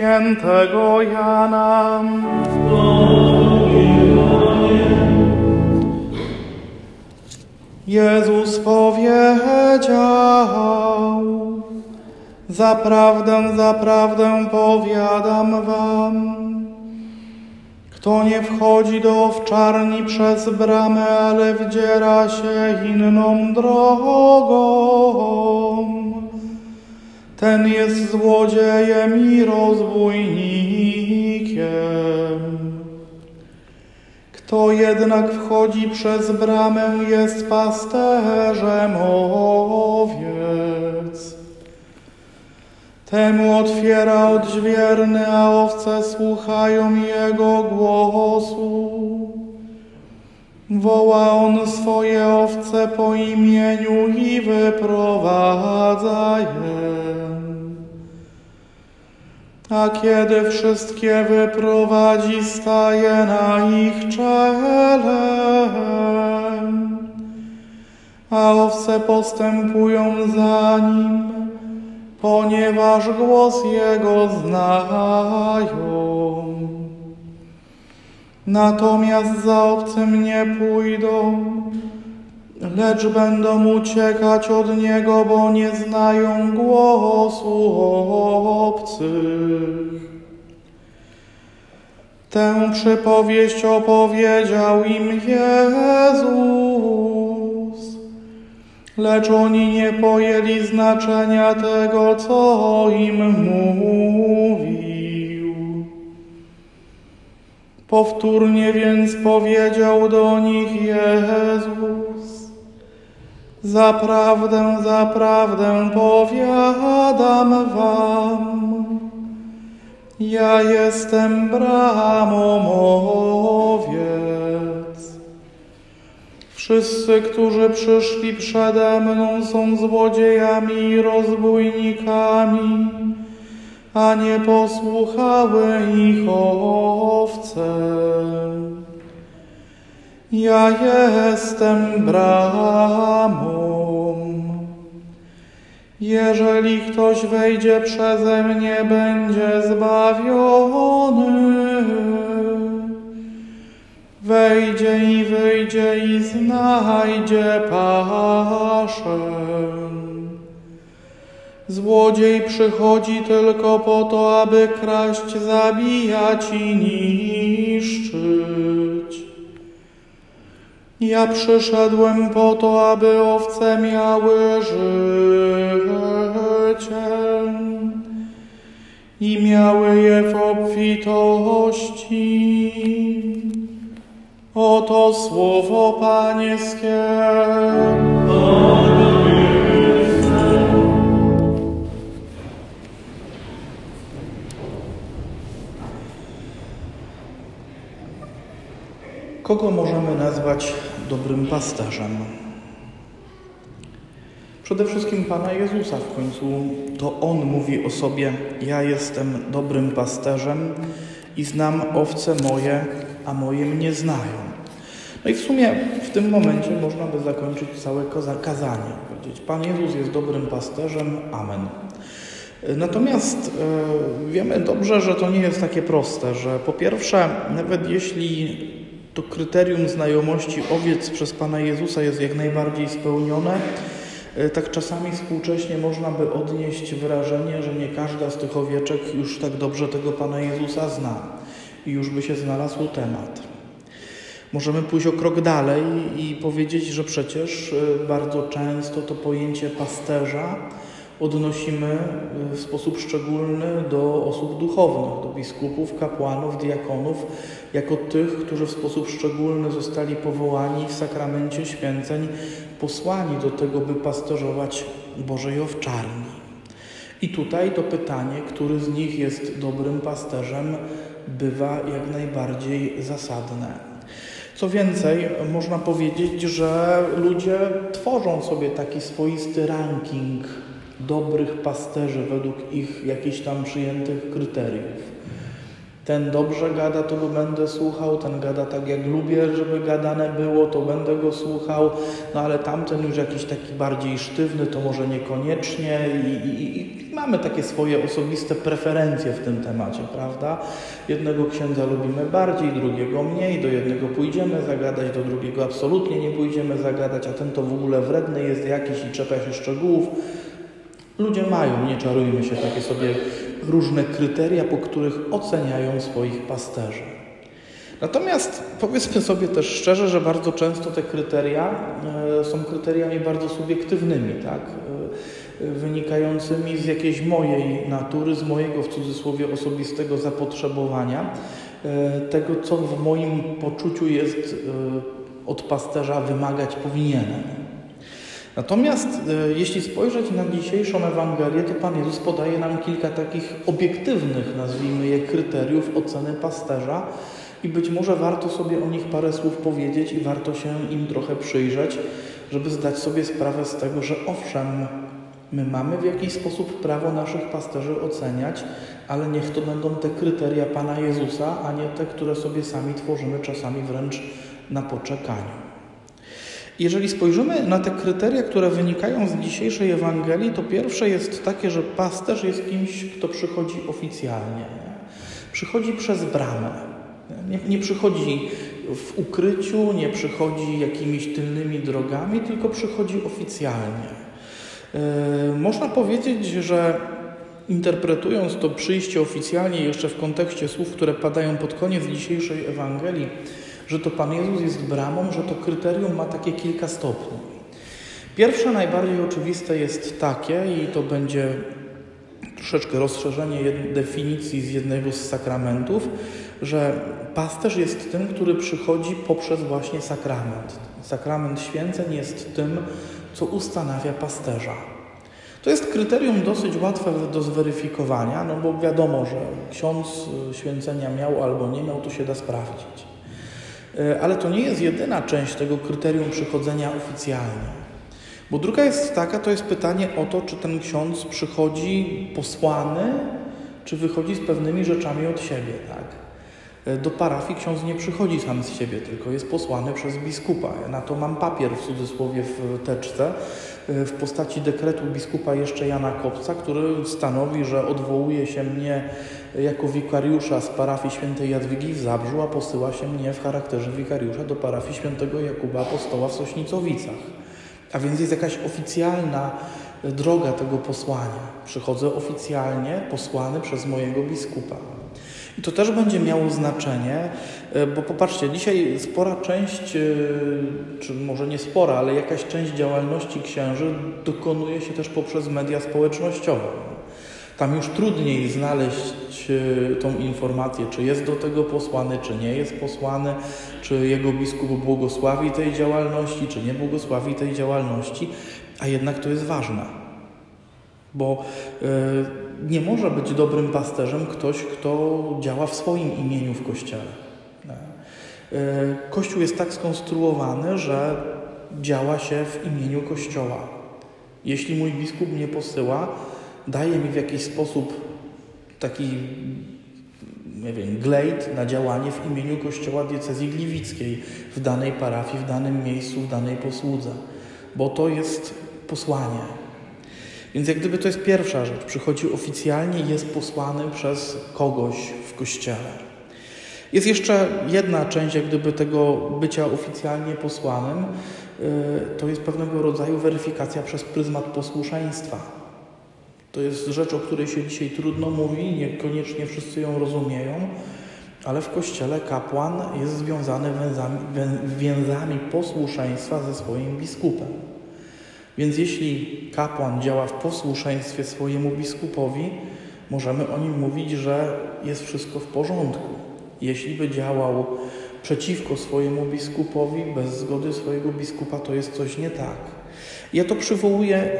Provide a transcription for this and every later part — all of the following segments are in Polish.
Świętego Jana. Jezus powiedział, zaprawdę, zaprawdę powiadam wam, kto nie wchodzi do owczarni przez bramę, ale wdziera się inną drogą, ten jest złodziejem i rozbójnikiem. Kto jednak wchodzi przez bramę, jest pasterzem owiec. Temu otwiera odźwierny, a owce słuchają jego głosu. Woła on swoje owce po imieniu i wyprowadza je. A kiedy wszystkie wyprowadzi, staje na ich czele. A owce postępują za nim, ponieważ głos jego znają. Natomiast za obcym nie pójdą, lecz będą uciekać od niego, bo nie znają głosu obcych. Tę przypowieść opowiedział im Jezus, lecz oni nie pojęli znaczenia tego, co im mówił. Powtórnie więc powiedział do nich Jezus, Zaprawdę, zaprawdę powiadam wam, ja jestem bramą owiec. Wszyscy, którzy przyszli przede mną, są złodziejami i rozbójnikami, a nie posłuchały ich owce. Ja jestem bramą. Jeżeli ktoś wejdzie przeze mnie, będzie zbawiony. Wejdzie i wyjdzie i znajdzie paszę. Złodziej przychodzi tylko po to, aby kraść, zabijać i niszczyć. Ja przyszedłem po to, aby owce miały życie i miały je w obfitości. Oto słowo Pańskie. Kogo możemy nazwać dobrym pasterzem? Przede wszystkim Pana Jezusa w końcu to On mówi o sobie: Ja jestem dobrym pasterzem i znam owce moje, a moje mnie znają. No i w sumie w tym momencie można by zakończyć całe kazanie. Powiedzieć: Pan Jezus jest dobrym pasterzem, amen. Natomiast e, wiemy dobrze, że to nie jest takie proste, że po pierwsze, nawet jeśli to kryterium znajomości owiec przez Pana Jezusa jest jak najbardziej spełnione, tak czasami współcześnie można by odnieść wrażenie, że nie każda z tych owieczek już tak dobrze tego Pana Jezusa zna i już by się znalazł temat. Możemy pójść o krok dalej i powiedzieć, że przecież bardzo często to pojęcie pasterza odnosimy w sposób szczególny do osób duchownych, do biskupów, kapłanów, diakonów, jako tych, którzy w sposób szczególny zostali powołani w sakramencie święceń, posłani do tego, by pasterzować Bożej owczarni. I tutaj to pytanie, który z nich jest dobrym pasterzem, bywa jak najbardziej zasadne. Co więcej, można powiedzieć, że ludzie tworzą sobie taki swoisty ranking dobrych pasterzy według ich jakichś tam przyjętych kryteriów. Ten dobrze gada, to go będę słuchał, ten gada tak jak lubię, żeby gadane było, to będę go słuchał, no ale tamten już jakiś taki bardziej sztywny, to może niekoniecznie i, i, i mamy takie swoje osobiste preferencje w tym temacie, prawda? Jednego księdza lubimy bardziej, drugiego mniej, do jednego pójdziemy zagadać, do drugiego absolutnie nie pójdziemy zagadać, a ten to w ogóle wredny jest jakiś i czepia się szczegółów. Ludzie mają, nie czarujmy się, takie sobie różne kryteria, po których oceniają swoich pasterzy. Natomiast powiedzmy sobie też szczerze, że bardzo często te kryteria e, są kryteriami bardzo subiektywnymi, tak? E, wynikającymi z jakiejś mojej natury, z mojego w cudzysłowie osobistego zapotrzebowania, e, tego co w moim poczuciu jest od pasterza wymagać powinienem. Natomiast jeśli spojrzeć na dzisiejszą Ewangelię, to Pan Jezus podaje nam kilka takich obiektywnych, nazwijmy je, kryteriów oceny pasterza, i być może warto sobie o nich parę słów powiedzieć i warto się im trochę przyjrzeć, żeby zdać sobie sprawę z tego, że owszem, my mamy w jakiś sposób prawo naszych pasterzy oceniać, ale niech to będą te kryteria Pana Jezusa, a nie te, które sobie sami tworzymy, czasami wręcz na poczekaniu. Jeżeli spojrzymy na te kryteria, które wynikają z dzisiejszej Ewangelii, to pierwsze jest takie, że pasterz jest kimś, kto przychodzi oficjalnie. Przychodzi przez bramę. Nie, nie przychodzi w ukryciu, nie przychodzi jakimiś tylnymi drogami, tylko przychodzi oficjalnie. Yy, można powiedzieć, że interpretując to przyjście oficjalnie jeszcze w kontekście słów, które padają pod koniec dzisiejszej Ewangelii, że to Pan Jezus jest bramą, że to kryterium ma takie kilka stopni. Pierwsze, najbardziej oczywiste jest takie, i to będzie troszeczkę rozszerzenie definicji z jednego z sakramentów, że pasterz jest tym, który przychodzi poprzez właśnie sakrament. Sakrament święceń jest tym, co ustanawia pasterza. To jest kryterium dosyć łatwe do zweryfikowania, no bo wiadomo, że ksiądz y, święcenia miał albo nie miał, to się da sprawdzić. Y, ale to nie jest jedyna część tego kryterium przychodzenia oficjalnie. Bo druga jest taka, to jest pytanie o to, czy ten ksiądz przychodzi posłany, czy wychodzi z pewnymi rzeczami od siebie, tak? E, do parafii ksiądz nie przychodzi sam z siebie, tylko jest posłany przez biskupa. Ja na to mam papier w cudzysłowie w teczce e, w postaci dekretu biskupa jeszcze Jana Kopca, który stanowi, że odwołuje się mnie jako wikariusza z parafii świętej Jadwigi w Zabrzu, a posyła się mnie w charakterze wikariusza do parafii świętego Jakuba Apostoła w Sośnicowicach. A więc jest jakaś oficjalna droga tego posłania. Przychodzę oficjalnie posłany przez mojego biskupa. I to też będzie miało znaczenie, e, bo popatrzcie, dzisiaj spora część, e, czy może nie spora, ale jakaś część działalności księży dokonuje się też poprzez media społecznościowe. Tam już trudniej znaleźć e, tą informację, czy jest do tego posłany, czy nie jest posłany, czy jego biskup błogosławi tej działalności, czy nie błogosławi tej działalności, a jednak to jest ważne. Bo nie może być dobrym pasterzem ktoś, kto działa w swoim imieniu w kościele. E, Kościół jest tak skonstruowany, że działa się w imieniu Kościoła. Jeśli mój biskup mnie posyła, daje mi w jakiś sposób taki, nie wiem, glejt na działanie w imieniu Kościoła diecezji gliwickiej w danej parafii, w danym miejscu, w danej posłudze, bo to jest posłanie. Więc jak gdyby to jest pierwsza rzecz. Przychodzi oficjalnie, jest posłany przez kogoś w kościele. Jest jeszcze jedna część, jak gdyby tego bycia oficjalnie posłanym, y, to jest pewnego rodzaju weryfikacja przez pryzmat posłuszeństwa. To jest rzecz, o której się dzisiaj trudno mówi, niekoniecznie wszyscy ją rozumieją, ale w kościele kapłan jest związany więzami, więzami posłuszeństwa ze swoim biskupem. Więc jeśli kapłan działa w posłuszeństwie swojemu biskupowi, możemy o nim mówić, że jest wszystko w porządku. Jeśli by działał przeciwko swojemu biskupowi, bez zgody swojego biskupa, to jest coś nie tak. Ja to przywołuję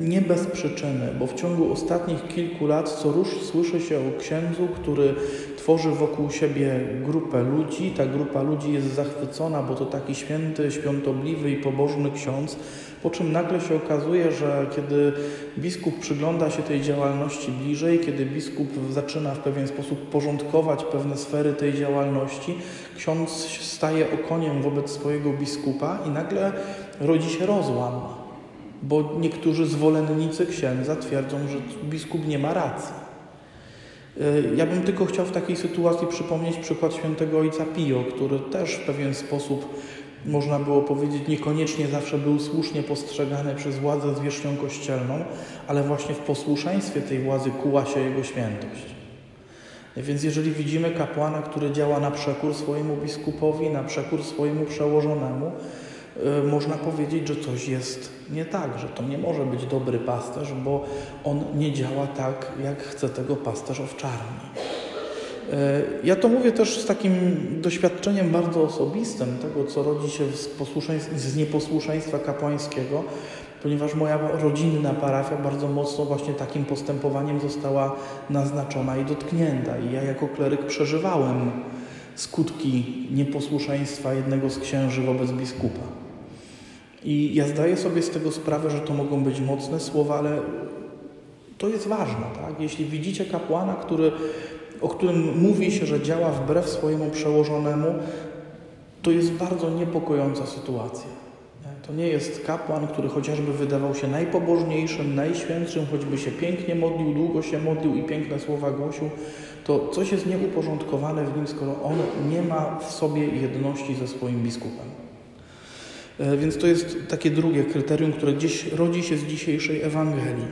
nie bez przyczyny, bo w ciągu ostatnich kilku lat co rusz słyszy się o księdzu, który tworzy wokół siebie grupę ludzi. Ta grupa ludzi jest zachwycona, bo to taki święty, świątobliwy i pobożny ksiądz, po czym nagle się okazuje, że kiedy biskup przygląda się tej działalności bliżej, kiedy biskup zaczyna w pewien sposób porządkować pewne sfery tej działalności, ksiądz staje okoniem wobec swojego biskupa i nagle rodzi się rozłam. bo niektórzy zwolennicy księdza twierdzą, że biskup nie ma racji. E, ja bym tylko chciał w takiej sytuacji przypomnieć przykład świętego ojca Pio, który też w pewien sposób, można było powiedzieć, niekoniecznie zawsze był słusznie postrzegany przez władzę zwierzchnią kościelną, ale właśnie w posłuszeństwie tej władzy kuła się jego świętość. Więc jeżeli widzimy kapłana, który działa na przekór swojemu biskupowi, na przekór swojemu przełożonemu, można powiedzieć, że coś jest nie tak, że to nie może być dobry pasterz, bo on nie działa tak, jak chce tego pasterz owczarni. Y, ja to mówię też z takim doświadczeniem bardzo osobistym tego, co rodzi się z, z nieposłuszeństwa kapłańskiego, ponieważ moja rodzinna parafia bardzo mocno właśnie takim postępowaniem została naznaczona i dotknięta. I ja jako kleryk przeżywałem skutki nieposłuszeństwa jednego z księży wobec biskupa. I ja zdaję sobie z tego sprawę, że to mogą być mocne słowa, ale to jest ważne. Tak? Jeśli widzicie kapłana, który, o którym mówi się, że działa wbrew swojemu przełożonemu, to jest bardzo niepokojąca sytuacja. To nie jest kapłan, który chociażby wydawał się najpobożniejszym, najświętszym, choćby się pięknie modlił, długo się modlił i piękne słowa głosił, to coś jest nieuporządkowane w nim, skoro on nie ma w sobie jedności ze swoim biskupem. E, więc to jest takie drugie kryterium, które gdzieś rodzi się z dzisiejszej Ewangelii.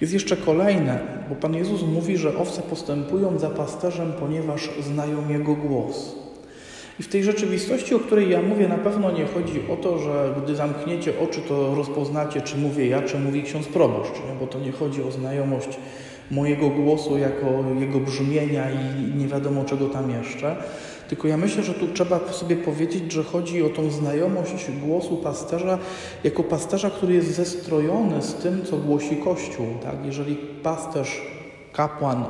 Jest jeszcze kolejne, bo Pan Jezus mówi, że owce postępują za pasterzem, ponieważ znają Jego głos. I w tej rzeczywistości, o której ja mówię, na pewno nie chodzi o to, że gdy zamkniecie oczy, to rozpoznacie, czy mówię ja, czy mówi ksiądz proboszcz, nie? bo to nie chodzi o znajomość mojego głosu jako jego brzmienia i nie wiadomo czego tam jeszcze, tylko ja myślę, że tu trzeba sobie powiedzieć, że chodzi o tą znajomość głosu pasterza jako pasterza, który jest zestrojony z tym, co głosi Kościół. Tak? Jeżeli pasterz, kapłan,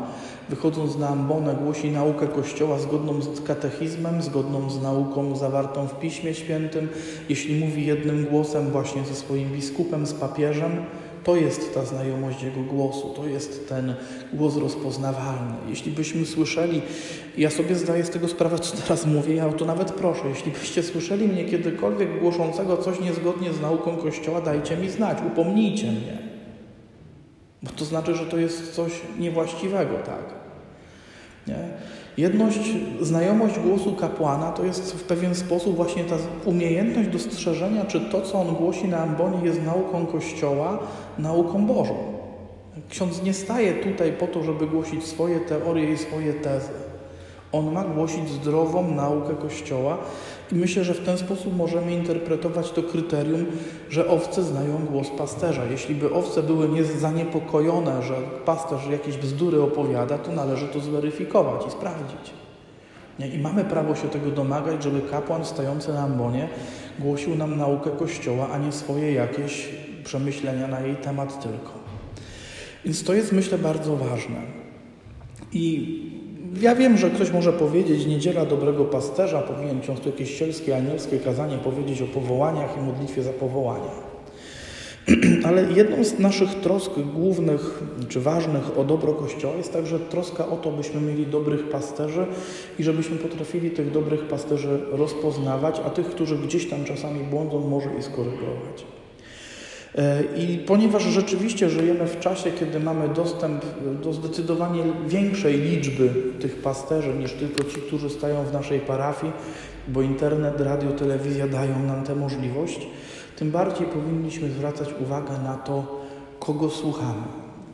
wychodząc na ambonę, głosi naukę Kościoła zgodną z katechizmem, zgodną z nauką zawartą w Piśmie Świętym, jeśli mówi jednym głosem właśnie ze swoim biskupem, z papieżem, to jest ta znajomość Jego głosu, to jest ten głos rozpoznawalny. Jeśli byśmy słyszeli, ja sobie zdaję z tego sprawę, co teraz mówię, ja o to nawet proszę, jeśli byście słyszeli mnie kiedykolwiek głoszącego coś niezgodnie z nauką Kościoła, dajcie mi znać, upomnijcie mnie. Bo to znaczy, że to jest coś niewłaściwego, tak? Nie? Jedność, znajomość głosu kapłana to jest w pewien sposób właśnie ta umiejętność dostrzeżenia, czy to, co on głosi na ambonie, jest nauką Kościoła, nauką Bożą. Ksiądz nie staje tutaj po to, żeby głosić swoje teorie i swoje tezy. On ma głosić zdrową naukę Kościoła i myślę, że w ten sposób możemy interpretować to kryterium, że owce znają głos pasterza. Jeśli by owce były niezaniepokojone, że pasterz jakieś bzdury opowiada, to należy to zweryfikować i sprawdzić. I mamy prawo się tego domagać, żeby kapłan stający na ambonie głosił nam naukę Kościoła, a nie swoje jakieś przemyślenia na jej temat tylko. Więc to jest, myślę, bardzo ważne. I ja wiem, że ktoś może powiedzieć, niedziela dobrego pasterza, powinien ksiądz tu jakieś sielskie, anielskie kazanie powiedzieć o powołaniach i modlitwie za powołania. Ale jedną z naszych trosk głównych czy ważnych o dobro Kościoła jest także troska o to, byśmy mieli dobrych pasterzy i żebyśmy potrafili tych dobrych pasterzy rozpoznawać, a tych, którzy gdzieś tam czasami błądzą, może i skorygować. E, I ponieważ rzeczywiście żyjemy w czasie, kiedy mamy dostęp do zdecydowanie większej liczby tych pasterzy niż tylko ci, którzy stają w naszej parafii, bo internet, radio, telewizja dają nam tę możliwość, tym bardziej powinniśmy zwracać uwagę na to, kogo słuchamy.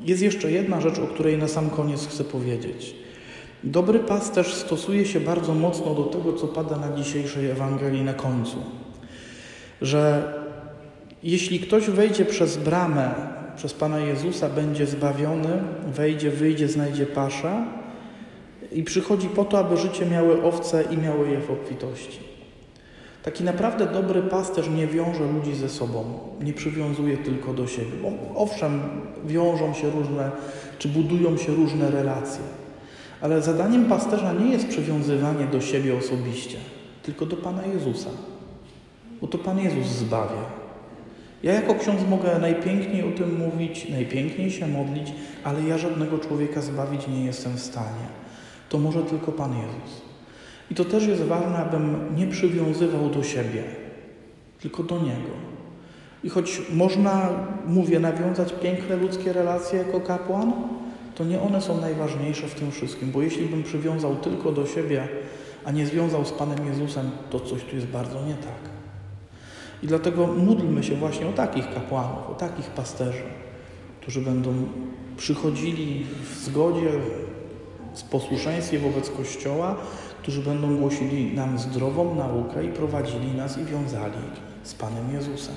Jest jeszcze jedna rzecz, o której na sam koniec chcę powiedzieć. Dobry pasterz stosuje się bardzo mocno do tego, co pada na dzisiejszej Ewangelii na końcu. Że jeśli ktoś wejdzie przez bramę, przez Pana Jezusa, będzie zbawiony, wejdzie, wyjdzie, znajdzie pasza i przychodzi po to, aby życie miały owce i miały je w obfitości. Taki naprawdę dobry pasterz nie wiąże ludzi ze sobą, nie przywiązuje tylko do siebie. Owszem, wiążą się różne, czy budują się różne relacje, ale zadaniem pasterza nie jest przywiązywanie do siebie osobiście, tylko do Pana Jezusa, bo to Pan Jezus zbawia. Ja jako ksiądz mogę najpiękniej o tym mówić, najpiękniej się modlić, ale ja żadnego człowieka zbawić nie jestem w stanie. To może tylko Pan Jezus. I to też jest ważne, abym nie przywiązywał do siebie, tylko do Niego. I choć można, mówię, nawiązać piękne ludzkie relacje jako kapłan, to nie one są najważniejsze w tym wszystkim, bo jeśli bym przywiązał tylko do siebie, a nie związał z Panem Jezusem, to coś tu jest bardzo nie tak. I dlatego módlmy się właśnie o takich kapłanów, o takich pasterzy, którzy będą przychodzili w zgodzie, z posłuszeństwie wobec Kościoła, którzy będą głosili nam zdrową naukę i prowadzili nas i wiązali z Panem Jezusem.